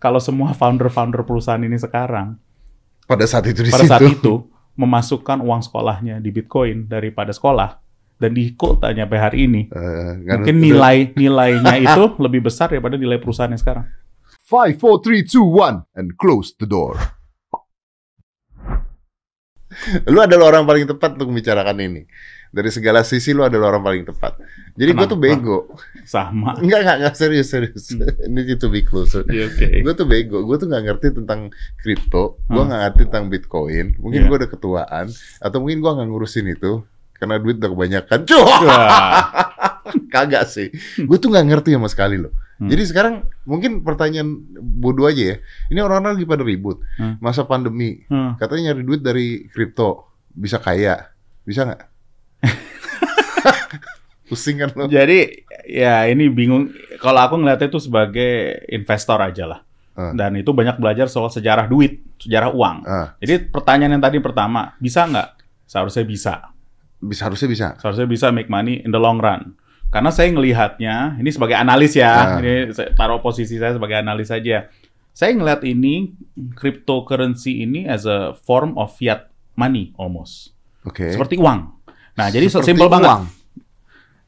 kalau semua founder-founder perusahaan ini sekarang Pada saat itu di pada situ. saat itu memasukkan uang sekolahnya di Bitcoin daripada sekolah dan di tanya sampai hari ini, kan mungkin udah- nilai nilainya itu lebih besar daripada nilai perusahaannya sekarang. Five, four, three, two, one, and close the door. lu adalah orang paling tepat untuk membicarakan ini. Dari segala sisi lu adalah orang paling tepat. Jadi gue tuh bego. Sama. Enggak, enggak, enggak serius, serius. Ini to be close. Iya, Oke. Gue tuh bego. Gue tuh nggak ngerti tentang kripto. Gue Hmm. nggak ngerti tentang Bitcoin. Mungkin Iya. gue udah ketuaan. Atau mungkin gue nggak ngurusin itu. Karena duit udah kebanyakan. Cuh! Kagak sih. Gue tuh nggak ngerti sama sekali loh. Hmm. Jadi sekarang mungkin pertanyaan bodoh aja ya. Ini orang-orang lagi pada ribut. Hmm. Masa pandemi. Hmm. Katanya nyari duit dari kripto. Bisa kaya. Bisa nggak? Pusing kan lo? Jadi ya ini bingung. Kalau aku ngeliatnya itu sebagai investor aja lah. Ah. Dan itu banyak belajar soal sejarah duit, sejarah uang. Ah, Jadi pertanyaan yang tadi pertama, bisa nggak? Seharusnya bisa. bisa harusnya bisa. Seharusnya bisa make money in the long run. Karena saya ngelihatnya, ini sebagai analis ya, Ah. ini saya taruh posisi saya sebagai analis saja. Saya ngelihat ini cryptocurrency ini as a form of fiat money almost. Oke. Seperti uang. Nah, jadi Seperti simpel banget.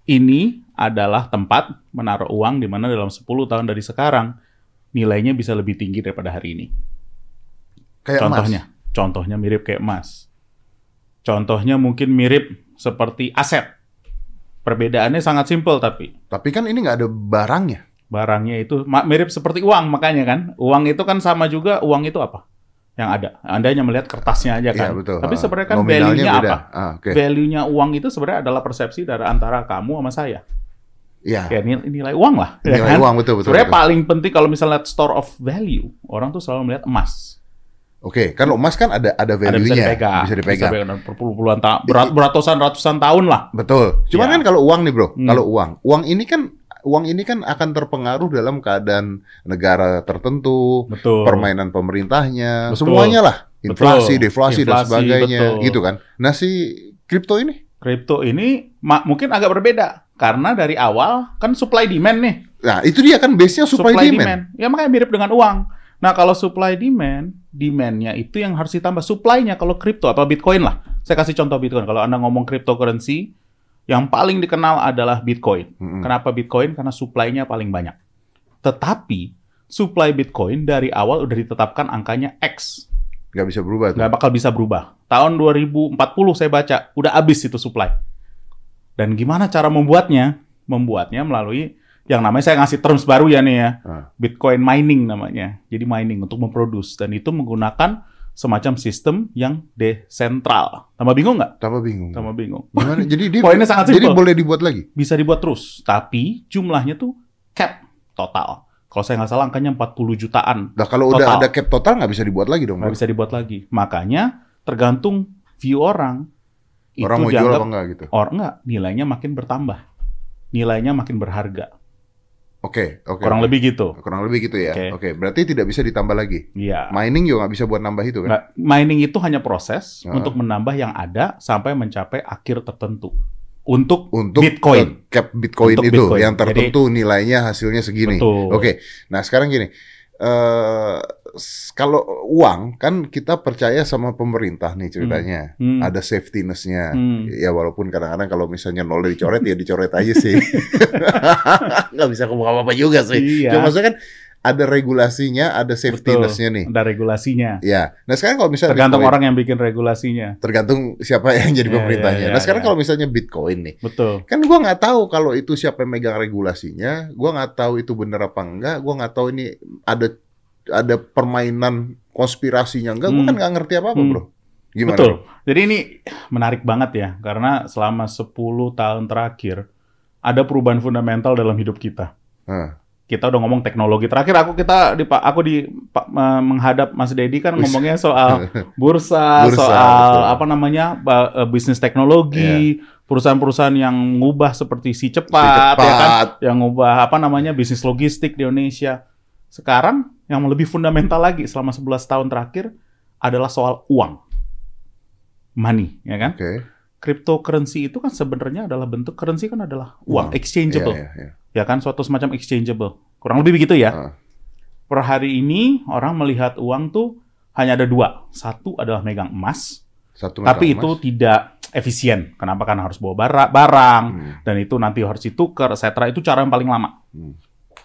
Ini adalah tempat menaruh uang di mana dalam 10 tahun dari sekarang nilainya bisa lebih tinggi daripada hari ini. Kayak contohnya, contohnya mirip kayak emas. Contohnya mungkin mirip seperti aset. Perbedaannya sangat simpel tapi emas. Tapi kan ini nggak ada barangnya. barangnya itu mirip seperti uang makanya kan. Uang itu kan sama juga uang itu apa? Yang ada. Anda hanya melihat kertasnya aja kan. Iya betul. Tapi Ah, sebenarnya kan value-nya beda. apa? Ah, Oke. Value-nya uang itu sebenarnya adalah persepsi dari antara kamu sama saya. Iya. Kayak nilai, nilai uang lah. ya Nilai kan? uang betul betul. Sebenarnya betul. paling penting kalau misalnya lihat store of value, orang tuh selalu melihat emas. Oke, kan emas kan ada ada Ada bisa value-nya, dipegang, bisa dipegang. dan berpuluh-puluhan tahun, berat, beratusan ratusan tahun lah. Betul. Cuman Iya. kan kalau uang nih, Bro. Hmm. Kalau uang, uang ini kan uang ini kan akan terpengaruh dalam keadaan negara tertentu, Betul. permainan pemerintahnya, Betul. semuanya lah. Inflasi, Betul. deflasi dan Inflasi, sebagainya, betul. gitu kan. Nah, si kripto ini Kripto ini mungkin agak berbeda karena dari awal kan supply demand nih. Nah, itu dia kan base-nya supply, demand. Ya makanya mirip dengan uang. Nah, kalau supply demand, demand-nya itu yang harus ditambah supply-nya kalau kripto atau Bitcoin lah. Saya kasih contoh Bitcoin. Kalau Anda ngomong cryptocurrency, yang paling dikenal adalah Bitcoin. Mm-mm. Kenapa Bitcoin? Karena supply-nya paling banyak. Tetapi supply Bitcoin dari awal udah ditetapkan angkanya X. Nggak bisa berubah tuh. Nggak bakal bisa berubah. Tahun 2040 saya baca, udah habis itu supply. Dan gimana cara membuatnya? Membuatnya melalui yang namanya saya ngasih terms baru ya nih ya. Ah. Bitcoin mining namanya. Jadi mining untuk memproduce dan itu menggunakan semacam sistem yang desentral. Tambah bingung nggak? Tambah bingung. Tambah bingung. Gimana? Jadi dia Poinnya sangat Jadi simpel. boleh dibuat lagi. Bisa dibuat terus, tapi jumlahnya tuh cap total. Kalau saya nggak salah angkanya 40 jutaan. Nah, kalau udah Total. ada cap total nggak bisa dibuat lagi dong. Nggak bisa dibuat lagi. Makanya tergantung view orang. Orang mau jual apa enggak gitu. Orang nggak, nilainya makin bertambah. Nilainya makin berharga. Oke, oke. Kurang oke. lebih gitu. Kurang lebih gitu ya. Oke. Oke, berarti tidak bisa ditambah lagi. Iya. Mining juga nggak bisa buat nambah itu kan? Nggak, mining itu hanya proses Ah. untuk menambah yang ada sampai mencapai akhir tertentu. Untuk Untuk Bitcoin. cap Bitcoin Untuk itu Bitcoin. yang tertentu nilainya hasilnya segini. Oke. Nah, sekarang gini. s- kalau uang kan kita percaya sama pemerintah nih ceritanya. Hmm. Ada safety ness-nya. Hmm. Ya walaupun kadang-kadang kalau misalnya nol dicoret ya dicoret aja sih. Nggak bisa ngomong apa-apa juga sih. Iya. Cuma maksudnya kan ada regulasinya, ada safety Betul. ness-nya nih. Ada regulasinya. Ya. Nah, sekarang kalau misalnya Tergantung Bitcoin- orang yang bikin regulasinya. tergantung siapa yang jadi Ya, pemerintahnya. ya, ya, nah, sekarang kalau misalnya Bitcoin nih, Betul. kan gua nggak tahu kalau itu siapa yang megang regulasinya, gua nggak tahu itu bener apa enggak, gua nggak tahu ini ada ada permainan konspirasinya enggak, Hmm. kan nggak ngerti apa-apa, Hmm. Bro. Gimana? Betul. Jadi ini menarik banget ya, karena selama 10 tahun terakhir ada perubahan fundamental dalam hidup kita. Hah. Kita udah ngomong teknologi. Terakhir aku kita di Pak aku di Pak menghadap Mas Dedi kan ngomongnya soal bursa, Bursa, soal betul. Apa namanya eh, bisnis teknologi, perusahaan-perusahaan yang ngubah seperti si cepat, Si ya kan, cepat. yang ngubah apa namanya bisnis logistik di Indonesia. Sekarang yang lebih fundamental lagi selama 11 tahun terakhir adalah soal uang, money, ya kan? Oke. Cryptocurrency itu kan sebenarnya adalah bentuk currency kan adalah uang, Uang. exchangeable, Iya, iya, iya. ya kan? Suatu semacam exchangeable, kurang lebih begitu ya. Ah. per hari ini orang melihat uang tuh hanya ada dua. Satu adalah megang emas, Satu tapi itu emas. tidak efisien. Kenapa? Karena harus bawa bara- barang, Hmm. dan itu nanti harus ditukar, etc. Itu cara yang paling lama. Hmm.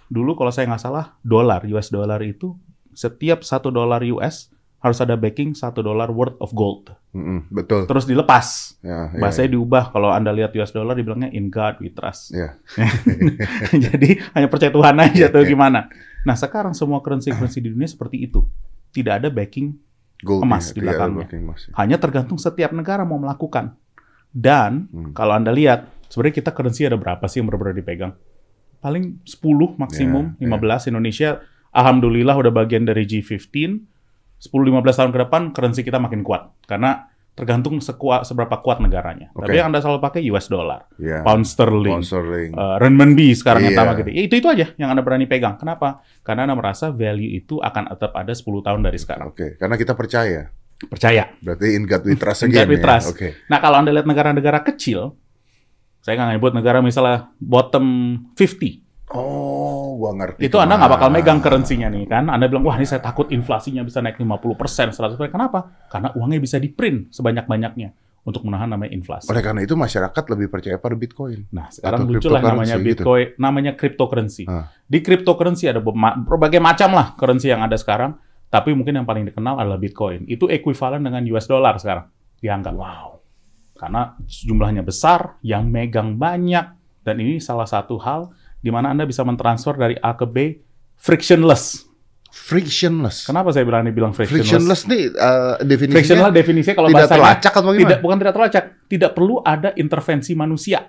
Dulu kalau saya nggak salah, dolar, US dollar itu setiap satu dolar US harus ada backing satu dolar worth of gold. Mm-mm, betul. Terus dilepas. Ya, ya, Bahasanya diubah. Kalau Anda lihat US dollar dibilangnya in God we trust. ya. Jadi hanya percaya Tuhan aja Iya, atau iya. gimana. Nah sekarang semua currency-currency di dunia seperti itu. Tidak ada backing, Gold, Emas ya, di belakangnya. emas, ya. hanya tergantung setiap negara mau melakukan. Dan Hmm. kalau Anda lihat, sebenarnya kita currency ada berapa sih yang benar-benar dipegang? Paling 10 maksimum, Ya, 15. Indonesia alhamdulillah udah bagian dari G15. 10-15 tahun ke depan currency kita makin kuat. Karena tergantung sekuat seberapa kuat negaranya. Oke. Tapi yang Anda selalu pakai US dollar, Ya. pound sterling, Pound sterling. uh, renminbi sekarang yang Iya. tambah gitu. Ya, itu itu aja yang Anda berani pegang. Kenapa? Karena Anda merasa value itu akan tetap ada 10 tahun dari sekarang. Oke, karena kita percaya. Percaya. Berarti in God we trust In again. God we ya? trust. Oke. Nah, kalau Anda lihat negara-negara kecil, saya nggak nyebut negara misalnya bottom 50. Oh, gua ngerti. Itu Anda nggak bakal ke mana. megang currency-nya nih kan. Anda bilang, wah ini saya takut inflasinya bisa naik 50%, 100%. Kenapa? Karena uangnya bisa di-print sebanyak-banyaknya untuk menahan namanya inflasi. Oleh karena itu masyarakat lebih percaya pada Bitcoin. Nah, sekarang muncullah namanya gitu. Bitcoin, namanya cryptocurrency. Ah. Di cryptocurrency ada berbagai macam lah currency yang ada sekarang, tapi mungkin yang paling dikenal adalah Bitcoin. Itu ekuivalen dengan US dollar sekarang dianggap. Wow. Karena jumlahnya besar, yang megang banyak, dan ini salah satu hal di mana Anda bisa mentransfer dari A ke B frictionless. Frictionless. Kenapa saya bilang dibilang frictionless? Frictionless nih eh, definisinya Frictionless definisinya kalau tidak bahasanya terlacak atau gimana? tidak bukan tidak terlacak, tidak perlu ada intervensi manusia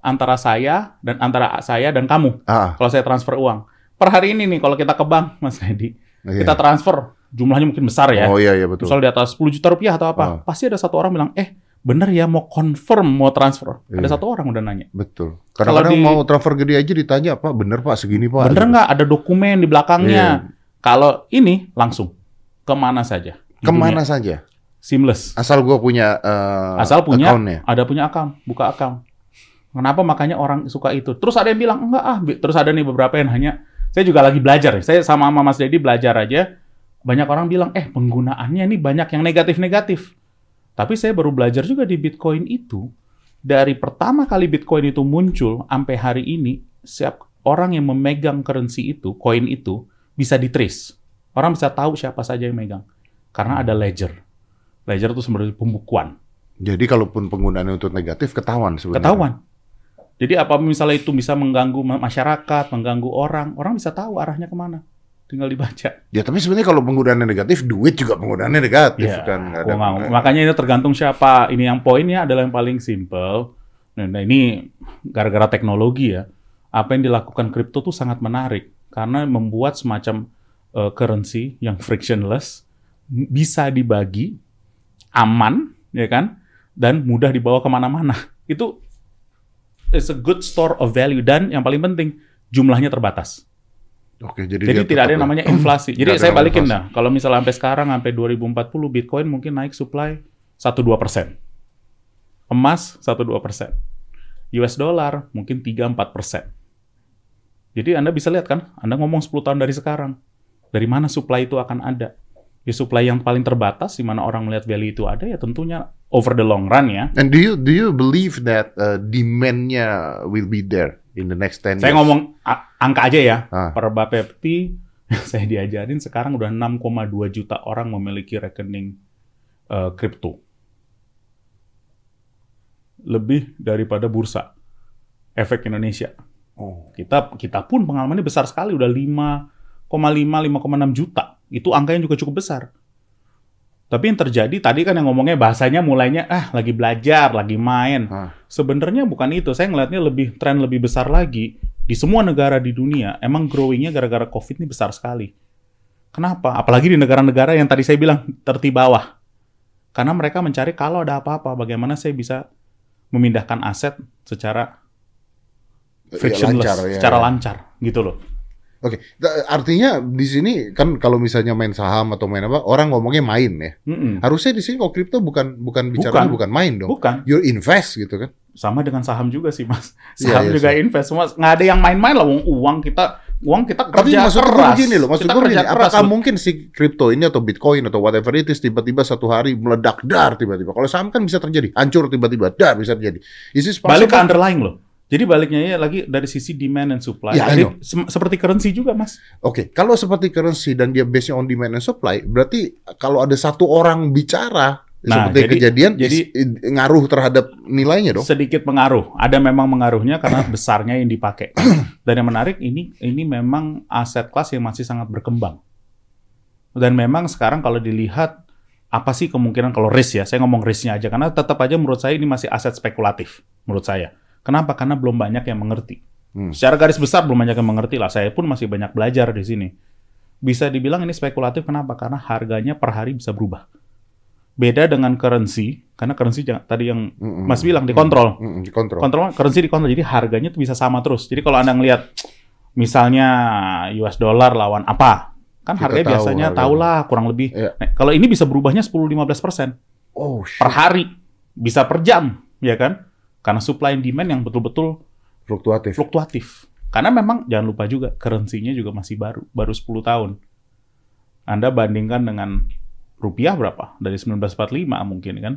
antara saya dan antara saya dan kamu Ah, kalau saya transfer uang. Per hari ini nih kalau kita ke bank, Mas Edi, iya. kita transfer jumlahnya mungkin besar ya. Oh iya iya betul. Misal di atas 10 juta rupiah atau apa. Ah. Pasti ada satu orang bilang, "Eh, bener ya mau confirm mau transfer." Iya. Ada satu orang udah nanya. Betul. Kalau Kadang-kadang di- mau transfer gede aja ditanya, "Pak, bener Pak segini Pak?" Bener Gitu. nggak ada dokumen di belakangnya? Iya. Kalau ini langsung ke mana saja. Ke mana dunia. saja? Seamless. Asal gua punya eh, Asal punya, account-nya. ada punya account, buka account. Kenapa makanya orang suka itu? Terus ada yang bilang enggak ah. Terus ada nih beberapa yang hanya, saya juga lagi belajar. ya. Saya sama sama Mas Dedi belajar aja. Banyak orang bilang, eh penggunaannya nih banyak yang negatif-negatif. Tapi saya baru belajar juga di Bitcoin itu. Dari pertama kali Bitcoin itu muncul sampai hari ini, siap orang yang memegang currency itu, koin itu bisa ditrace. Orang bisa tahu siapa saja yang megang. Karena ada ledger. Ledger itu sebenarnya pembukuan. Jadi kalaupun penggunaannya untuk negatif ketahuan sebenarnya. Ketahuan. Jadi apa misalnya itu bisa mengganggu ma- masyarakat, mengganggu orang, orang bisa tahu arahnya ke mana. Tinggal dibaca. Ya tapi sebenarnya kalau penggunaannya negatif, duit juga penggunaannya negatif Ya, kan. Nggak mau. Makanya ini tergantung siapa. Ini yang poinnya adalah yang paling simple. Nah, nah, ini gara-gara teknologi ya. Apa yang dilakukan kripto tuh sangat menarik karena membuat semacam eh, currency yang frictionless bisa dibagi aman, ya kan, dan mudah dibawa ke mana-mana. Itu is a good store of value dan yang paling penting jumlahnya terbatas. Oke, jadi, Jadi dia tidak ada yang ya. namanya inflasi. Jadi saya balikin inflasi. dah. Kalau misalnya sampai sekarang sampai 2040 Bitcoin mungkin naik supply 1-2 persen. Emas 1-2 persen. US dollar mungkin 3-4 persen. Jadi Anda bisa lihat kan, Anda ngomong 10 tahun dari sekarang. Dari mana supply itu akan ada? Ya supply yang paling terbatas, di mana orang melihat value itu ada, ya tentunya over the long run ya. And do you do you believe that uh, demand-nya will be there in the next 10 Saya years? ngomong angka aja ya. Ah. Per Bapepti, saya diajarin sekarang udah 6,2 juta orang memiliki rekening eh, kripto. Lebih daripada bursa efek Indonesia. Oh. Kita kita pun pengalamannya besar sekali, udah 5,5 5,6 juta. Itu angkanya juga cukup besar. Tapi yang terjadi tadi kan yang ngomongnya bahasanya mulainya ah lagi belajar, lagi main. Ah. Sebenarnya bukan itu. Saya ngelihatnya lebih tren lebih besar lagi di semua negara di dunia. Emang growingnya gara-gara COVID ini besar sekali. Kenapa? Apalagi di negara-negara yang tadi saya bilang tertib bawah. Karena mereka mencari kalau ada apa-apa, bagaimana saya bisa memindahkan aset secara Ya, frictionless, lancar, ya, secara ya. lancar, gitu loh. Oke, Da- artinya di sini kan kalau misalnya main saham atau main apa, orang ngomongnya main ya. Mm-mm. Harusnya di sini kalau kripto bukan bukan bicara Bukan. bukan main dong. Bukan. You invest gitu kan. sama dengan saham juga sih mas Iya, saham iya, juga invest semua nggak ada yang main-main lah uang uang kita Uang kita Tapi kerja maksud gue keras. begini loh, maksud gue keras, apakah mungkin si kripto ini atau bitcoin atau whatever it is tiba-tiba satu hari meledak dar tiba-tiba. Kalau saham kan bisa terjadi, hancur tiba-tiba dar bisa terjadi. Is balik ke underlying loh. Jadi baliknya ya lagi dari sisi demand and supply. Ya, Jadi sem- seperti currency juga, Mas. Oke, kalau seperti currency dan dia based on demand and supply, berarti kalau ada satu orang bicara Nah, seperti jadi- kejadian, jadi- ngaruh terhadap nilainya dong. Sedikit pengaruh. Ada memang mengaruhnya karena besarnya yang dipakai. Dan yang menarik ini ini memang aset kelas yang masih sangat berkembang. Dan memang sekarang kalau dilihat apa sih kemungkinan kalau risk ya, saya ngomong risknya aja karena tetap aja menurut saya ini masih aset spekulatif menurut saya. Kenapa? Karena belum banyak yang mengerti. Hmm. Secara garis besar belum banyak yang mengerti lah. Saya pun masih banyak belajar di sini. Bisa dibilang ini spekulatif kenapa? Karena harganya per hari bisa berubah. Beda dengan currency, karena currency jangan- tadi yang. Mas bilang dikontrol. Mm-mm, dikontrol. Kontrol currency dikontrol. Jadi harganya tuh bisa sama terus. Jadi kalau Anda ngelihat misalnya US dollar lawan apa, kan Kita harganya tahu biasanya harganya. tahulah kurang lebih. Iya. Nah, kalau ini bisa berubahnya 10-15% Oh, shit. per hari, bisa per jam, ya kan? Karena supply and demand yang betul-betul fluktuatif. fluktuatif. Karena memang jangan lupa juga currency-nya juga masih baru, baru 10 tahun. Anda bandingkan dengan rupiah berapa? Dari 1945 mungkin kan.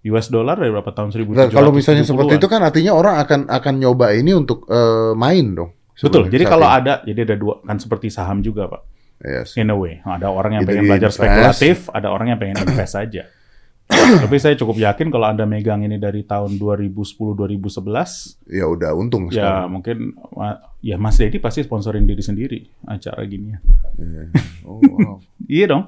US dollar dari berapa tahun 1770 Nah, kalau misalnya seperti itu kan artinya orang akan akan nyoba ini untuk eh, main dong. Betul. Jadi kalau ini. ada jadi ada dua kan seperti saham juga, Pak. Yes. In a way. Ada orang yang Either pengen belajar invest. spekulatif, ada orang yang pengen invest saja. Tapi saya cukup yakin kalau Anda megang ini dari tahun 2010-2011, Ya udah untung ya sekarang. mungkin ma- ya Mas Dedi pasti sponsorin diri sendiri acara gini. Iya. Oh, wow. Iya dong.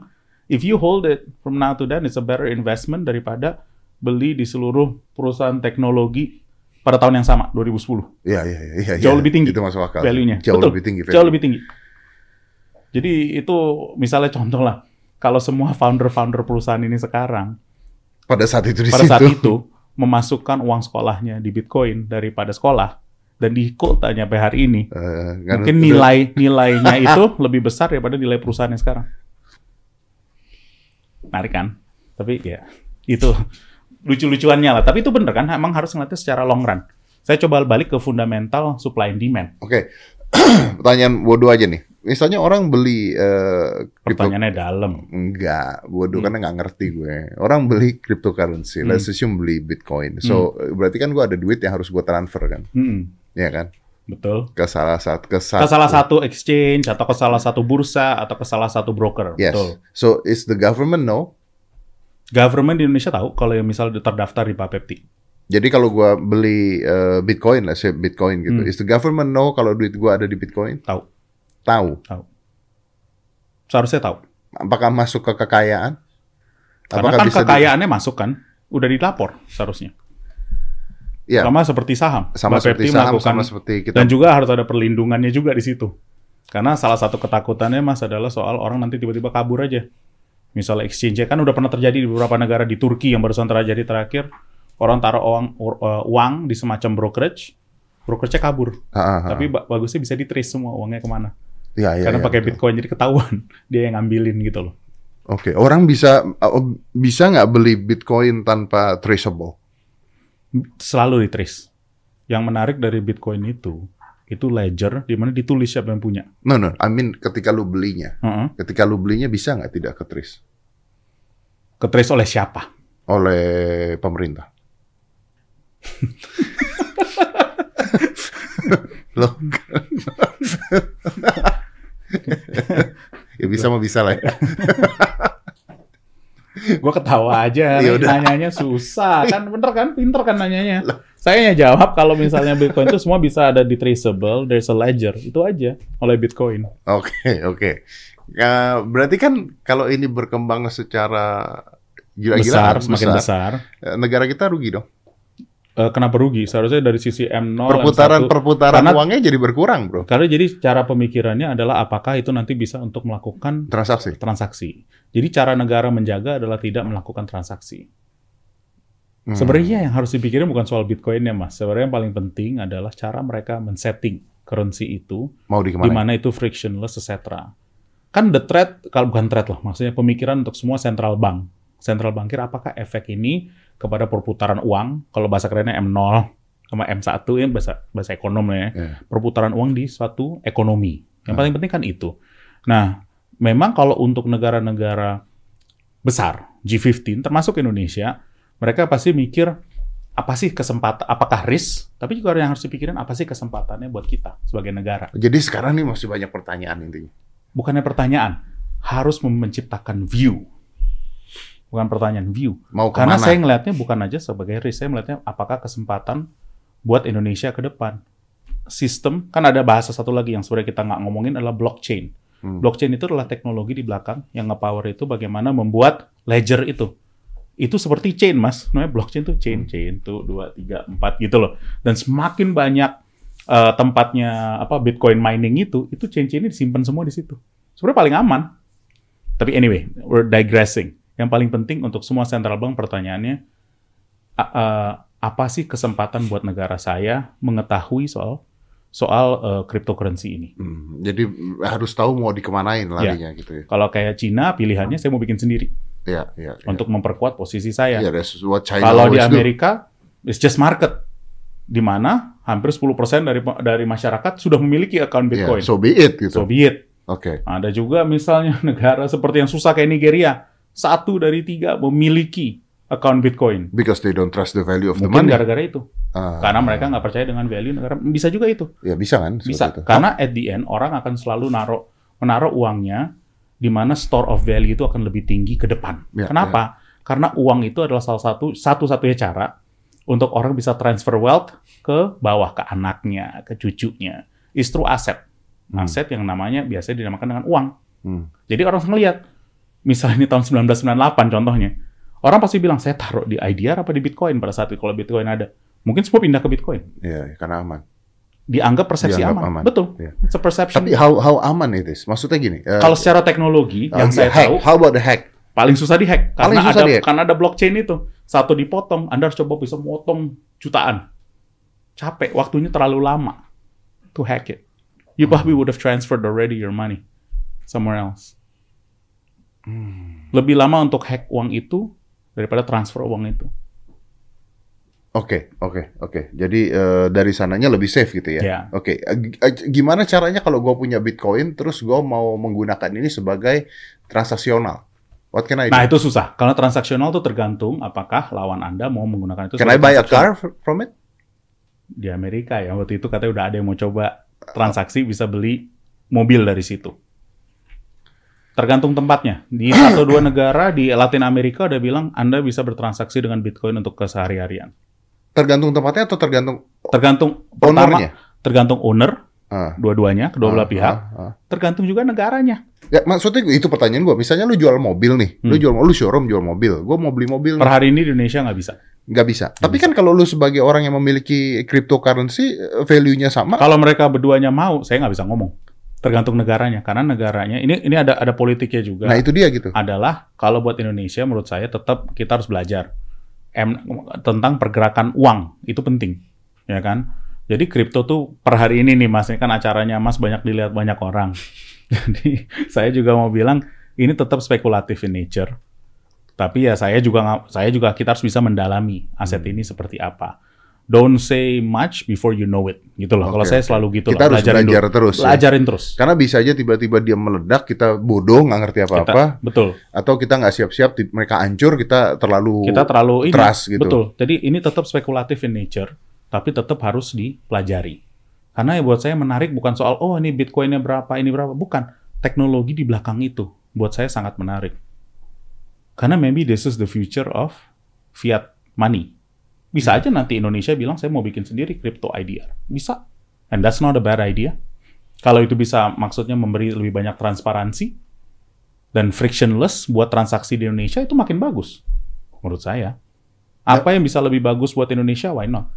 If you hold it from now to then, it's a better investment daripada beli di seluruh perusahaan teknologi pada tahun yang sama, 2010. Iya, iya, iya, iya. Jauh lebih tinggi Itu masuk akal. value-nya. Jauh Betul. lebih tinggi. Jauh lebih tinggi. Jadi itu misalnya contoh lah, kalau semua founder-founder perusahaan ini sekarang Pada saat itu di pada situ. saat itu memasukkan uang sekolahnya di Bitcoin daripada sekolah dan di tanya sampai hari ini, kan mungkin nilai nilainya itu lebih besar daripada nilai perusahaannya sekarang. Menarik kan? Tapi ya itu lucu-lucuannya lah. Tapi itu bener kan? Emang harus ngeliatnya secara long run. Saya coba balik ke fundamental supply and demand. Oke. Pertanyaan bodoh aja nih. Misalnya orang beli eh, crypto- Pertanyaannya dalam. Enggak, bodoh Hmm. karena nggak ngerti gue. Orang beli cryptocurrency, Hmm. let's assume beli Bitcoin. So, berarti kan gue ada duit yang harus gue transfer kan, Hmm, ya kan? betul. Ke salah satu ke, Ke salah satu exchange atau ke salah satu bursa atau ke salah satu broker. Yes. Betul. So, is the government know? Government di Indonesia tahu kalau yang misal terdaftar di Bapepti. Jadi kalau gue beli eh, Bitcoin lah, Bitcoin gitu, Hmm. is the government know kalau duit gue ada di Bitcoin? Tahu. Tahu. Seharusnya tahu. Apakah masuk ke kekayaan? Karena kan bisa di- kekayaannya masuk kan, udah dilapor seharusnya. Iya. Sama seperti saham. sama Bapepti seperti saham, melakukan- sama seperti kita. Dan juga harus ada perlindungannya juga di situ. Karena salah satu ketakutannya mas adalah soal orang nanti tiba-tiba kabur aja. Misalnya exchange kan udah pernah terjadi di beberapa negara di Turki yang barusan terjadi terakhir. Orang taruh uang, uh, uang di semacam brokerage, brokerage kabur. Ah. Tapi ba- bagusnya bisa di trace semua uangnya ke mana. Ya, ya, Karena ya, pakai betul. Bitcoin jadi ketahuan dia yang ngambilin gitu loh. Oke, orang bisa uh, bisa nggak beli Bitcoin tanpa traceable? Selalu di trace. Yang menarik dari Bitcoin itu itu ledger di mana ditulis siapa yang punya. No, no. I mean ketika lu belinya, Heeh. ketika lu belinya bisa nggak tidak ke trace Ke trace oleh siapa? oleh pemerintah? Loh. ya bisa mah bisa lah. ya. Gue ketawa aja, Ya nanyanya susah kan, bener kan, pinter kan nanyanya. Saya yang jawab kalau misalnya Bitcoin itu semua bisa ada di traceable, there's a ledger, itu aja oleh Bitcoin. Oke, oke. Ya, berarti kan kalau ini berkembang secara gila-gilaan besar, semakin besar. eh, negara kita rugi dong. Eh, kenapa rugi? Seharusnya dari sisi M0, Perputaran M1, perputaran Karena- uangnya jadi berkurang, bro. karena jadi cara pemikirannya adalah apakah itu nanti bisa untuk melakukan Transaksi. transaksi. Jadi cara negara menjaga adalah tidak melakukan transaksi. Hmm. Sebenarnya yang harus dipikirin bukan soal Bitcoin ya mas. Sebenarnya yang paling penting adalah cara mereka men-setting currency itu mau di mana itu frictionless, etc. Kan the threat, kalau bukan threat lah, maksudnya pemikiran untuk semua central bank. Central bankir, apakah efek ini kepada perputaran uang, kalau bahasa kerennya M0 sama M1 ya bahasa bahasa ekonom ya, Iya. perputaran uang di suatu ekonomi. Yang Hmm. paling penting kan itu. Nah, memang kalau untuk negara-negara besar, G15, termasuk Indonesia, mereka pasti mikir apa sih kesempatan, apakah risk, tapi juga yang harus dipikirin apa sih kesempatannya buat kita sebagai negara. Jadi sekarang nih masih banyak pertanyaan intinya. Bukannya pertanyaan, harus menciptakan view. Bukan pertanyaan, view. Mau Karena saya ngelihatnya bukan aja sebagai risk, saya melihatnya apakah kesempatan buat Indonesia ke depan. Sistem, kan ada bahasa satu lagi yang sebenarnya kita nggak ngomongin adalah blockchain. Hmm. Blockchain itu adalah teknologi di belakang yang nge-power itu bagaimana membuat ledger itu. Itu seperti chain, Mas. Namanya blockchain tuh chain, chain tuh dua, tiga, empat gitu loh. Dan semakin banyak eh, tempatnya apa Bitcoin mining itu, itu chain-chain ini disimpan semua di situ. Sebenarnya paling aman. Tapi anyway, we're digressing. Yang paling penting untuk semua central bank pertanyaannya, eh, apa sih kesempatan buat negara saya mengetahui soal soal eh, cryptocurrency ini? Hmm, Jadi harus tahu mau dikemanain larinya gitu ya. Kalau kayak Cina, pilihannya saya mau bikin sendiri Iya, iya. iya. untuk memperkuat posisi saya. China Kalau di always do. Amerika, it's just market, di mana hampir 10% dari dari masyarakat sudah memiliki account Iya, Bitcoin. so be it gitu. So be it. Oke. Ada juga misalnya negara seperti yang susah kayak Nigeria, satu dari tiga memiliki account Bitcoin. Because they don't trust the value of the Mungkin money. gara-gara itu, Ah, karena mereka nggak percaya dengan value negara. Bisa juga itu. ya bisa kan? Bisa. itu. Karena at the end orang akan selalu naruh menaruh uangnya di mana store of value itu akan lebih tinggi ke depan. Ya, Kenapa? Karena uang itu adalah salah satu satu-satunya cara untuk orang bisa transfer wealth ke bawah ke anaknya, ke cucunya. Is through aset. Hmm. Aset yang namanya biasanya dinamakan dengan uang. Hmm. Jadi orang ngelihat misalnya ini tahun 1998 contohnya. Orang pasti bilang saya taruh di IDR apa di Bitcoin pada saat itu kalau Bitcoin ada. Mungkin semua pindah ke Bitcoin. Iya, karena aman. Dianggap persepsi Dianggap aman. aman. Betul. Iya. It's a perception. Tapi how how aman it is? Maksudnya gini. eh, Kalau secara teknologi uh, yang saya hack. tahu How about the hack? paling susah dihack Paling karena susah ada dihack. karena ada blockchain itu. Satu dipotong, Anda harus coba bisa motong jutaan. Capek, waktunya terlalu lama to hack it. You probably would have transferred already your money somewhere else. Hmm. Lebih lama untuk hack uang itu daripada transfer uang itu. Oke, oke, oke. Jadi eh, dari sananya lebih safe gitu ya. Ya. Oke, eh, g- eh, gimana caranya kalau gue punya Bitcoin terus gue mau menggunakan ini sebagai transaksional? What can I do? Nah, itu susah. Karena transaksional itu tergantung apakah lawan Anda mau menggunakan itu can I buy a car from it? Di Amerika ya, waktu itu katanya udah ada yang mau coba transaksi bisa beli mobil dari situ. Tergantung tempatnya. Di satu dua negara di Latin Amerika udah bilang Anda bisa bertransaksi dengan Bitcoin untuk kesehari-harian. Tergantung tempatnya atau tergantung Tergantung pertama tergantung owner Ah, dua-duanya, kedua belah ah, pihak. ah. Tergantung juga negaranya. Ya, maksudnya itu pertanyaan gue. Misalnya lu jual mobil nih, lu Hmm. jual lu showroom jual mobil, gue mau beli mobil Per hari ini di Indonesia nggak bisa. nggak bisa. Tapi kan kalau lu sebagai orang yang memiliki cryptocurrency, eh, value-nya sama. Kalau mereka berduanya mau, saya nggak bisa ngomong. Tergantung negaranya, karena negaranya ini ini ada ada politiknya juga. Nah itu dia gitu. adalah kalau buat Indonesia menurut saya tetap kita harus belajar em, tentang pergerakan uang itu penting ya kan jadi kripto tuh per hari ini nih mas ini kan acaranya mas banyak dilihat banyak orang jadi saya juga mau bilang ini tetap spekulatif in nature tapi ya saya juga saya juga kita harus bisa mendalami aset Hmm. ini seperti apa don't say much before you know it. Gitu loh. Kalau Oke, saya selalu gitu Kita loh harus belajarin belajar dulu. terus. ya. belajarin terus. Karena bisa aja tiba-tiba dia meledak, kita bodoh nggak ngerti apa-apa, betul. Atau kita nggak siap-siap, mereka hancur, kita terlalu kita terlalu ini trust gitu. betul. Jadi ini tetap spekulatif in nature tapi tetap harus dipelajari. Karena ya buat saya menarik bukan soal oh ini bitcoinnya berapa ini berapa. Bukan. Teknologi di belakang itu buat saya sangat menarik. Karena maybe this is the future of fiat money bisa aja nanti Indonesia bilang saya mau bikin sendiri crypto IDR bisa and that's not a bad idea kalau itu bisa maksudnya memberi lebih banyak transparansi dan frictionless buat transaksi di Indonesia itu makin bagus menurut saya. Apa yang bisa lebih bagus buat Indonesia? Why not?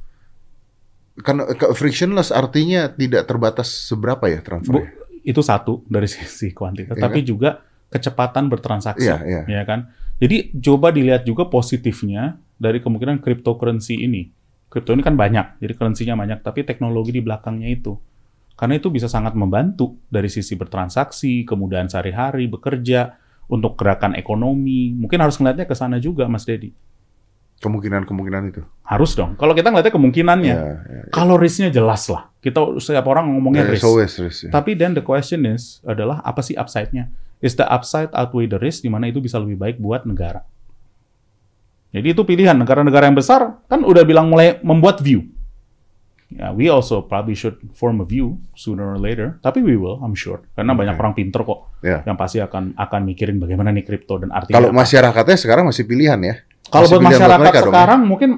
Karena frictionless artinya tidak terbatas seberapa ya Bu, transfernya? itu satu dari sisi kuantitas, Iya tapi juga kecepatan bertransaksi, Iya, iya. ya kan? Jadi coba dilihat juga positifnya dari kemungkinan cryptocurrency ini. Kripto ini kan banyak, jadi currency-nya banyak, tapi teknologi di belakangnya itu. Karena itu bisa sangat membantu dari sisi bertransaksi, kemudahan sehari-hari, bekerja, untuk gerakan ekonomi. Mungkin harus ngeliatnya ke sana juga, Mas Dedi. Kemungkinan-kemungkinan itu. Harus dong. Kalau kita ngeliatnya kemungkinannya. Ya, ya, Kalau risknya jelas lah. Kita setiap orang ngomongnya ya. risk. Always risk, ya. Tapi then the question is adalah apa sih upside-nya? Is the upside outweigh the risk di mana itu bisa lebih baik buat negara? Jadi itu pilihan negara-negara yang besar kan udah bilang mulai membuat view. Ya, we also probably should form a view sooner or later. Tapi we will, I'm sure. Karena Oke. banyak orang pinter kok Ya. yang pasti akan akan mikirin bagaimana nih kripto dan artinya. Kalau apa. masyarakatnya sekarang masih pilihan ya. Kalau buat masyarakat mereka dong, ya? sekarang mungkin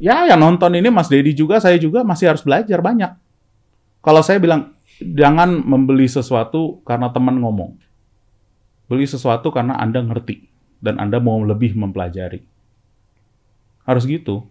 ya yang nonton ini Mas Dedi juga saya juga masih harus belajar banyak. Kalau saya bilang jangan membeli sesuatu karena teman ngomong. Beli sesuatu karena Anda ngerti dan Anda mau lebih mempelajari. Harus gitu.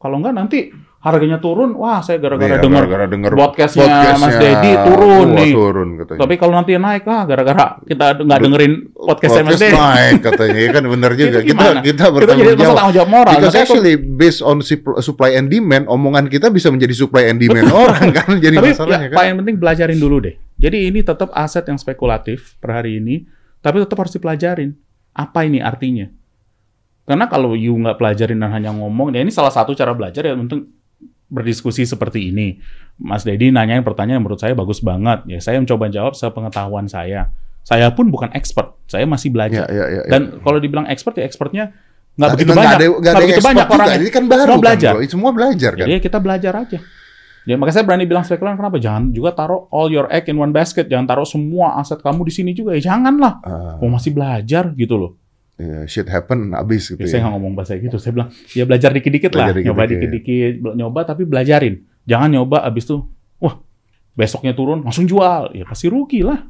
Kalau enggak nanti harganya turun, wah saya gara-gara Iya, dengar gara-gara denger podcastnya Mas Dedi turun wah, nih. turun katanya. Tapi kalau nanti naik, ah gara-gara kita nggak dengerin podcastnya Mas Podcast Dedi. naik katanya, ya kan benar juga. Kita kita jadi bertanggung masalah jawab. tanggung jawab moral. Because aku- actually based on sup- supply and demand, omongan kita bisa menjadi supply and demand orang kan jadi tapi masalahnya ya, kan. paling penting belajarin dulu deh. Jadi ini tetap aset yang spekulatif per hari ini, tapi tetap harus dipelajarin. Apa ini artinya? Karena kalau you nggak pelajarin dan hanya ngomong, ya ini salah satu cara belajar ya penting berdiskusi seperti ini. Mas Dedi nanyain pertanyaan yang menurut saya bagus banget. Ya saya mencoba jawab sepengetahuan saya. Saya pun bukan expert, saya masih Ya, belajar. ya, ya, ya. Dan kalau dibilang expert ya expertnya nggak Tapi begitu banyak, nggak begitu yang banyak orangnya. Ini kan baru Semua kan, belajar. bro. Semua belajar kan. Jadi ya kita belajar aja. Ya, makanya saya berani bilang spekulan kenapa? Jangan juga taruh all your egg in one basket. Jangan taruh semua aset kamu di sini juga. Ya janganlah. Ah, Mau masih belajar gitu loh. Ya, shit happen abis gitu Ya, saya ya. nggak ngomong bahasa gitu. Saya bilang ya belajar dikit-dikit lah. Belajar Nyoba dikit-dikit. bel- Nyoba tapi belajarin. Jangan nyoba abis itu, wah besoknya turun langsung jual. Ya pasti rugi lah.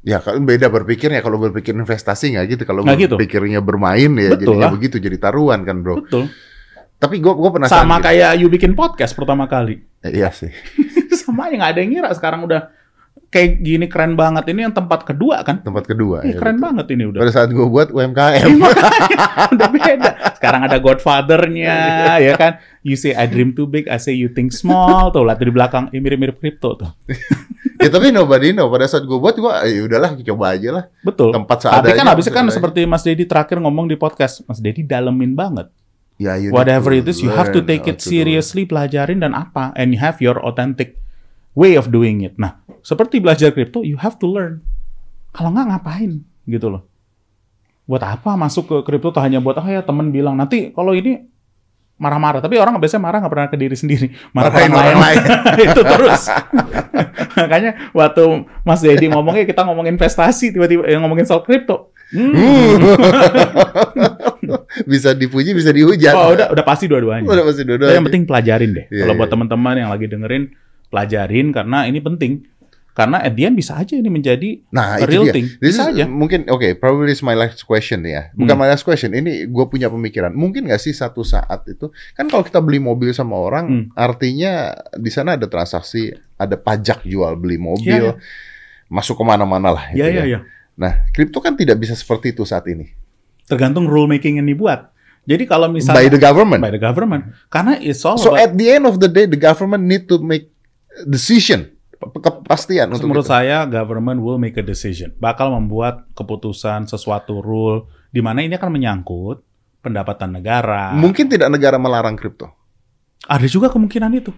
Ya kan beda berpikirnya kalau berpikir investasi nggak gitu. Kalau gitu. berpikirnya bermain ya Betul jadinya lah. begitu jadi taruhan kan bro. Betul. Tapi gue gue penasaran. Sama gitu. kayak you bikin podcast pertama kali. Eh, Iya sih. Sama aja nggak ada yang ngira sekarang udah kayak gini keren banget. Ini yang tempat kedua kan? Tempat kedua. Ih, ya, keren betul. banget ini udah. Pada saat gue buat UMKM. udah beda. Sekarang ada Godfather-nya, ya kan? You say I dream too big, I say you think small. Tuh, lihat di belakang, ini mirip-mirip kripto tuh. ya tapi nobody know. Pada saat gue buat gue, ya udahlah coba aja lah. Betul. Tempat Tapi seadanya. kan habisnya kan seperti Mas Dedi terakhir ngomong di podcast, Mas Dedi dalemin banget. Ya, you need Whatever it is, you have to take it seriously, pelajarin dan apa, and you have your authentic way of doing it. Nah, seperti belajar kripto, you have to learn. Kalau nggak ngapain, gitu loh. Buat apa masuk ke kripto tuh hanya buat, oh ya temen bilang, nanti kalau ini marah-marah. Tapi orang biasanya marah nggak pernah ke diri sendiri. Marah ke Marahin orang lain. itu terus. Makanya waktu Mas Dedi ngomongnya, kita ngomongin investasi, tiba-tiba yang ngomongin soal kripto. Hmm. bisa dipuji, bisa dihujat. Oh, udah udah pasti dua-duanya. Udah pasti dua Tapi yang penting pelajarin deh. Iya, Kalau iya. buat teman-teman yang lagi dengerin, pelajarin karena ini penting. Karena at the end bisa aja ini menjadi Nah, itu real dia. thing. This Bisa is, aja. mungkin oke, probably is my last question ya. Bukan Hmm. my last question. Ini gue punya pemikiran. Mungkin nggak sih satu saat itu kan kalau kita beli mobil sama orang, Hmm. artinya di sana ada transaksi, ada pajak jual beli Iya, mobil, iya. masuk ke mana-mana lah. Iya, gitu iya, ya. iya. Nah, kripto kan tidak bisa seperti itu saat ini. Tergantung rule making yang dibuat. Jadi kalau By misalnya the government. by the government, karena it's all So about- at the end of the day, the government need to make decision, kepastian untuk menurut itu. saya government will make a decision. Bakal membuat keputusan sesuatu rule di mana ini akan menyangkut pendapatan negara. Mungkin tidak negara melarang kripto. Ada juga kemungkinan itu.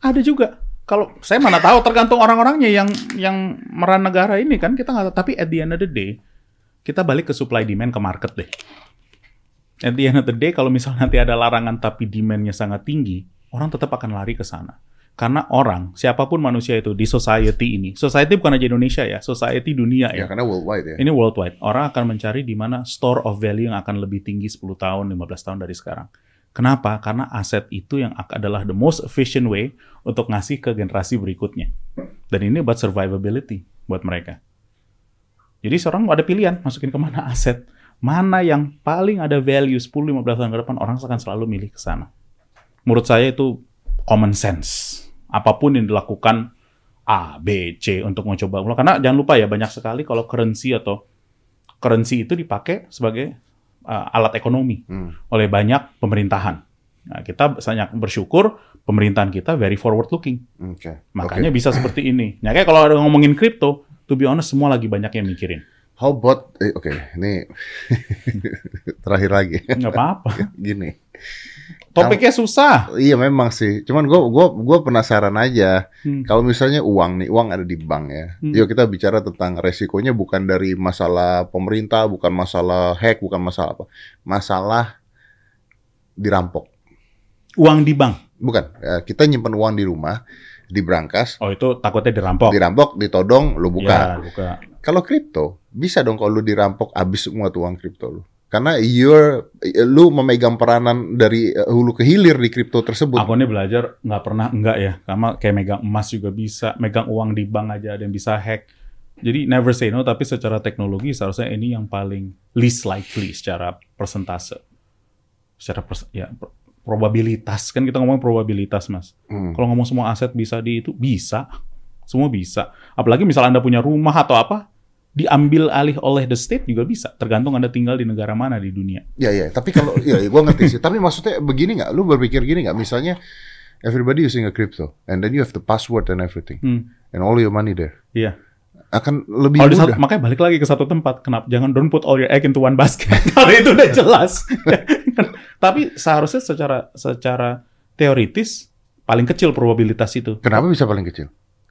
Ada juga. Kalau saya mana tahu tergantung orang-orangnya yang yang meran negara ini kan kita nggak tahu. Tapi at the end of the day kita balik ke supply demand ke market deh. At the end of the day kalau misalnya nanti ada larangan tapi demandnya sangat tinggi, orang tetap akan lari ke sana. Karena orang, siapa pun manusia itu di society ini, society bukan aja Indonesia ya, society dunia Ya, ya. karena worldwide ya. Ini worldwide. Orang akan mencari di mana store of value yang akan lebih tinggi 10 tahun, 15 tahun dari sekarang. Kenapa? Karena aset itu yang adalah the most efficient way untuk ngasih ke generasi berikutnya. Dan ini buat survivability buat mereka. Jadi seorang ada pilihan masukin ke mana aset. Mana yang paling ada value 10-15 tahun ke depan, orang akan selalu milih ke sana. Menurut saya itu common sense. Apa pun yang dilakukan A, B, C untuk mencoba ulang. Karena jangan lupa ya banyak sekali kalau currency atau currency itu dipakai sebagai uh, alat ekonomi Hmm. oleh banyak pemerintahan. Nah, kita sangat bersyukur pemerintahan kita very forward looking. Oke. Makanya Oke. bisa seperti ini. Nah, kayak kalau ada ngomongin kripto, to be honest semua lagi banyak yang mikirin. How about eh, oke, ini terakhir lagi. Nggak apa-apa. Gini. Topiknya susah. Iya memang sih. Cuman gue gua gua penasaran aja. Hmm. Kalau misalnya uang nih, uang ada di bank ya. Hmm. Yuk kita bicara tentang resikonya bukan dari masalah pemerintah, bukan masalah hack, bukan masalah apa. Masalah dirampok. Uang di bank. Bukan. Ya, kita nyimpen uang di rumah, di brankas, Oh itu takutnya dirampok. dirampok, ditodong, lu buka. Ya, buka. Kalau kripto, bisa dong kalau lu dirampok habis semua tuh uang kripto lu. Karena you're, lu memegang peranan dari uh, hulu ke hilir di kripto tersebut. Aku nih belajar nggak pernah enggak ya, karena kayak megang emas juga bisa, megang uang di bank aja ada yang bisa hack. Jadi never say no, tapi secara teknologi seharusnya ini yang paling least likely secara persentase, secara pers ya pro- probabilitas kan kita ngomong probabilitas mas. Hmm. Kalau ngomong semua aset bisa di itu bisa, semua bisa. Apalagi misal anda punya rumah atau apa, diambil alih oleh the state juga bisa. Tergantung anda tinggal di negara mana di dunia. Ya ya, tapi kalau ya, ya gue ngerti sih. Tapi maksudnya begini nggak? Lu berpikir gini nggak? Misalnya everybody using a crypto and then you have the password and everything Hmm. and all your money there. Iya. Akan lebih mudah. satu, makanya balik lagi ke satu tempat. Kenapa? Jangan don't put all your egg into one basket. Kalau itu udah jelas. Tapi seharusnya secara secara teoritis paling kecil probabilitas itu. Kenapa bisa paling kecil?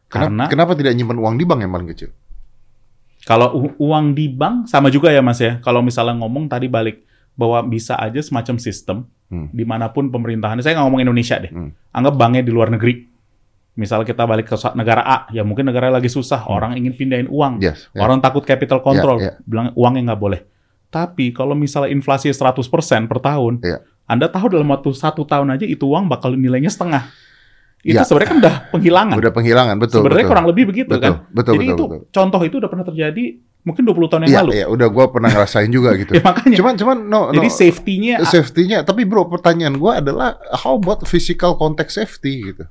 Kenapa, Karena- kenapa tidak nyimpen uang di bank yang paling kecil? Kalau uang di bank sama juga ya Mas ya. Kalau misalnya ngomong tadi balik bahwa bisa aja semacam sistem Hmm. di mana pun pemerintahan. Saya nggak ngomong Indonesia deh. Hmm. Anggap banknya di luar negeri. Misal kita balik ke negara A, ya mungkin negara lagi susah, orang ingin pindahin uang. Yes. ya. Orang takut capital control, Ya, ya. bilang uangnya nggak boleh. Tapi kalau misalnya inflasi 100% per tahun, Ya. Anda tahu dalam waktu satu tahun aja itu uang bakal nilainya setengah. Itu Ya. sebenarnya kan udah penghilangan. Udah penghilangan, betul. sebenarnya betul. kurang lebih begitu betul, kan. Betul, Jadi betul, itu betul. contoh itu udah pernah terjadi mungkin 20 tahun yang Iya, lalu. iya, udah gua pernah ngerasain juga gitu. Ya makanya. Cuman, cuman no, no. Jadi safety-nya safety-nya. Tapi bro, pertanyaan gua adalah how about physical contact safety gitu?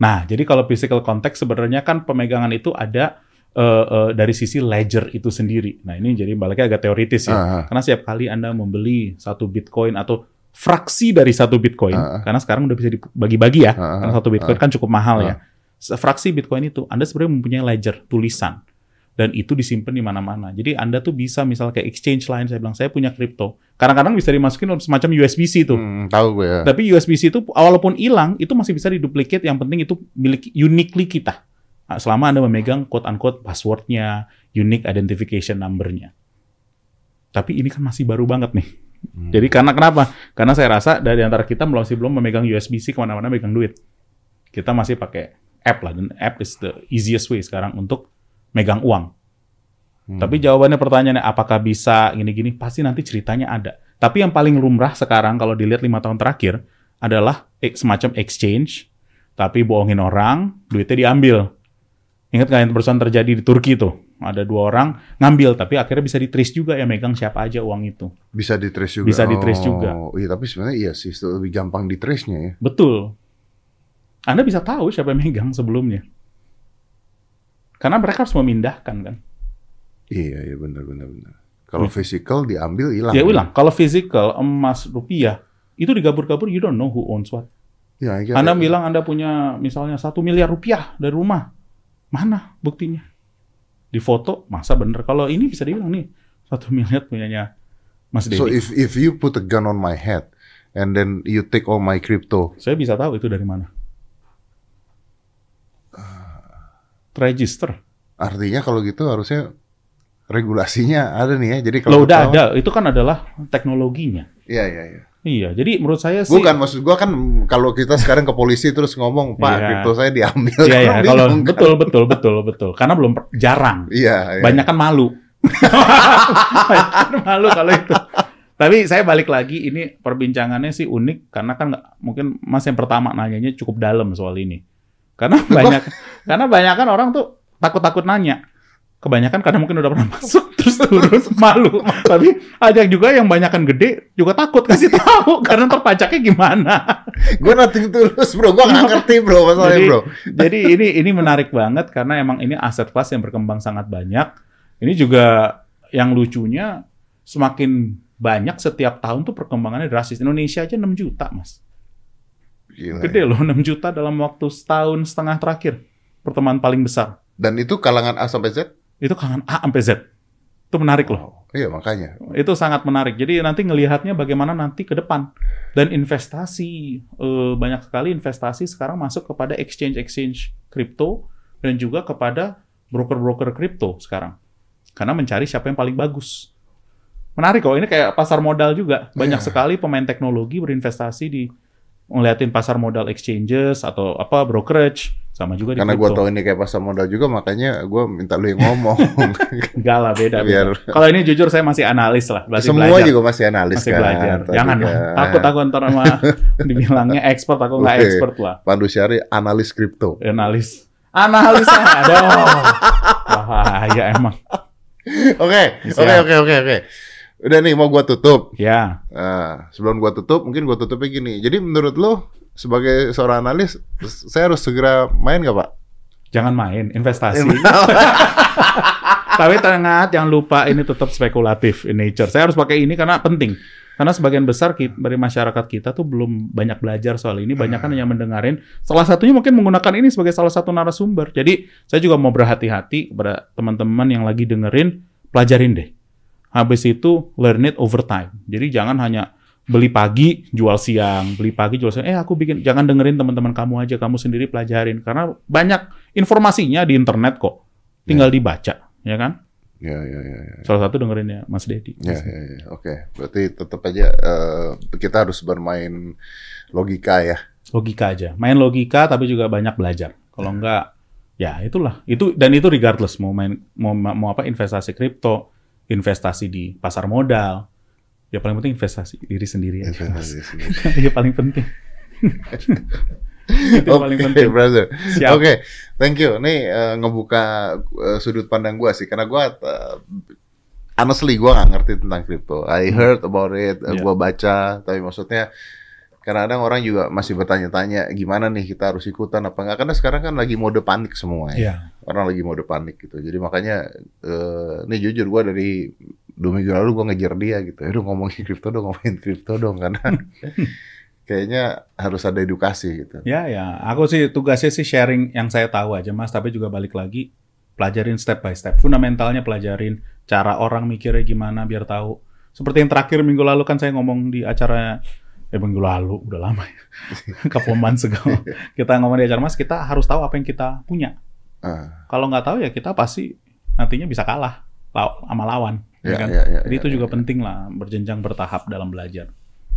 Nah, jadi kalau physical contact sebenarnya kan pemegangan itu ada eh, eh, dari sisi ledger itu sendiri. Nah, ini jadi baliknya agak teoritis ya. Ah, Karena setiap kali Anda membeli satu Bitcoin atau fraksi dari satu Bitcoin, ah. karena sekarang udah bisa dibagi-bagi ya, ah, karena satu Bitcoin kan cukup mahal ah. ya. Fraksi Bitcoin itu Anda sebenarnya mempunyai ledger tulisan dan itu disimpan di mana-mana. Jadi Anda tuh bisa misal kayak exchange lain saya bilang saya punya kripto. Kadang-kadang bisa dimasukin semacam USB-C itu. Hmm, tahu gue ya. Tapi USB-C itu walaupun hilang itu masih bisa diduplicate. Yang penting itu milik uniquely kita. Nah, selama Anda memegang quote unquote passwordnya, unique identification number-nya. Tapi ini kan masih baru banget nih. Hmm. Jadi karena kenapa? Karena saya rasa dari antara kita masih belum memegang USB-C ke mana-mana megang duit. Kita masih pakai app lah dan app is the easiest way sekarang untuk megang uang. Hmm. Tapi jawabannya pertanyaannya apakah bisa gini-gini? Pasti nanti ceritanya ada. Tapi yang paling lumrah sekarang kalau dilihat lima tahun terakhir adalah eh, semacam exchange, tapi bohongin orang, duitnya diambil. Ingat nggak yang terjadi di Turki tuh? Ada dua orang ngambil, tapi akhirnya bisa di-trace juga ya megang siapa aja uang itu. bisa di trace juga. Bisa di-trace juga. Oh, iya tapi sebenarnya iya sih itu lebih gampang di trace-nya ya. Betul. Anda bisa tahu siapa yang megang sebelumnya. Karena mereka harus memindahkan kan. Iya, iya benar benar benar. Kalau physical diambil hilang. Ya ulang, kalau physical emas rupiah itu digabur-gabur you don't know who owns what. Ya, iya, Anda bilang Anda punya misalnya satu miliar rupiah dari rumah. Mana buktinya? Di foto, masa bener? Kalau ini bisa dibilang nih, satu miliar punyanya Mas Dedi. So if if you put a gun on my head and then you take all my crypto, Saya bisa tahu itu dari mana. Register. artinya kalau gitu harusnya regulasinya ada nih ya. Jadi kalau Loh udah ada, itu kan adalah teknologinya. Iya iya iya. Iya, jadi menurut saya sih Bukan maksud gua kan kalau kita sekarang ke polisi terus ngomong, "Pak, Iya. kripto saya diambil." Iya, iya, kalau kan? betul betul betul betul. Karena belum jarang. Iya, iya. Banyak kan malu. Banyak kan malu kalau itu. Tapi saya balik lagi, ini perbincangannya sih unik karena kan nggak mungkin Mas yang pertama nanyanya cukup dalam soal ini. Karena banyak karena banyak kan orang tuh takut-takut nanya. Kebanyakan karena mungkin udah pernah masuk terus turun malu. Tapi ada juga yang banyakan gede juga takut kasih tahu karena ntar pajaknya gimana. Gue nothing tulus, Bro. Gua nggak ngerti, Bro, masalahnya, Jadi- Bro. Jadi ini ini menarik banget karena emang ini aset kelas yang berkembang sangat banyak. Ini juga yang lucunya semakin banyak setiap tahun tuh perkembangannya drastis. Indonesia aja 6 juta, Mas. Gila, Gede ya. loh 6 juta dalam waktu setahun setengah terakhir. Pertemuan paling besar. Dan itu kalangan A sampai Z? Itu kalangan A sampai Z. Itu menarik loh. Wow. Iya makanya. Itu sangat menarik. Jadi nanti ngelihatnya bagaimana nanti ke depan. Dan investasi eh, banyak sekali investasi sekarang masuk kepada exchange-exchange kripto dan juga kepada broker-broker kripto sekarang. Karena mencari siapa yang paling bagus. Menarik kok, ini kayak pasar modal juga. Banyak Iya. sekali pemain teknologi berinvestasi di ngeliatin pasar modal exchanges atau apa brokerage sama juga di Karena gue tahu ini kayak pasar modal juga, makanya gue minta lu yang ngomong. Enggak lah, beda. Biar- beda. Kalau ini jujur saya masih analis lah, masih Semua belajar. juga masih analis masih kan. belajar. tadi Jangan lah. Takut aku ntar sama dibilangnya expert, aku nggak Oke. expert lah. Pandu Syari analis kripto. Analis. Analis. Aduh. Bahaya emang. Oke, oke, oke, oke. Udah nih mau gua tutup. Ya, Nah, sebelum gua tutup, mungkin gua tutupnya gini. Jadi menurut lo sebagai seorang analis, saya harus segera main nggak pak? jangan main investasi. Tapi tengat jangan lupa ini tetap spekulatif in nature. Saya harus pakai ini karena penting. Karena sebagian besar dari masyarakat kita tuh belum banyak belajar soal ini, banyak kan hanya mendengarin. Salah satunya mungkin menggunakan ini sebagai salah satu narasumber. Jadi saya juga mau berhati-hati kepada teman-teman yang lagi dengerin, pelajarin deh. Habis itu learn it over time. Jadi jangan hanya beli pagi, jual siang, beli pagi, jual siang. Eh aku bikin, jangan dengerin teman-teman kamu aja, kamu sendiri pelajarin. Karena banyak informasinya di internet kok. Tinggal dibaca, ya kan? Ya, ya, ya, ya. Salah satu dengerinnya Mas Dedi. Ya, ya, ya. Oke, berarti tetap aja eh, kita harus bermain logika ya. Logika aja. Main logika tapi juga banyak belajar. Kalau enggak, ya itulah. Itu dan itu regardless mau main mau mau apa investasi kripto, investasi di pasar modal. Ya paling penting investasi diri sendiri aja. Mas. Investasi sendiri. Iya paling penting. itu yang paling penting. brother. Oke, thank you. Nih eh, ngebuka eh, sudut pandang gua sih, karena gua eh, honestly gua nggak ngerti tentang crypto. I heard about it, Yeah. gua baca, tapi maksudnya kadang-kadang orang juga masih bertanya-tanya gimana nih kita harus ikutan apa enggak karena sekarang kan lagi mode panik semua ya. Iya. Orang lagi mode panik gitu. Jadi makanya eh nih jujur gua dari dua minggu lalu gua ngejar dia gitu. Aduh ngomongin kripto dong, ngomongin kripto dong karena kayaknya harus ada edukasi gitu. Ya, ya. Aku sih tugasnya sih sharing yang saya tahu aja, Mas. Tapi juga balik lagi, pelajarin step by step. Fundamentalnya pelajarin cara orang mikirnya gimana biar tahu. Seperti yang terakhir minggu lalu kan saya ngomong di acara, eh minggu lalu, udah lama ya. Couple months ago. Kita ngomong di acara, Mas, kita harus tahu apa yang kita punya. Ah, Kalau nggak tahu ya kita pasti nantinya bisa kalah law- sama lawan. ya Ya, kan? ya, ya, Jadi ya, itu ya, juga ya. penting lah, berjenjang bertahap dalam belajar.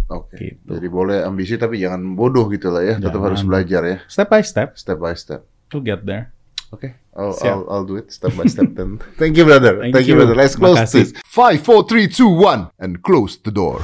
Oke. Gitu. Jadi boleh ambisi tapi jangan bodoh gitu lah ya. Tetap Jangan. harus belajar ya, Step by step, step by step. to get there. Oke, I'll, Siap. I'll, I'll do it step by step then. Thank you brother. Thank Thank, you you. brother. Let's close Makasih. this. Five, four, three, two, one, and close the door.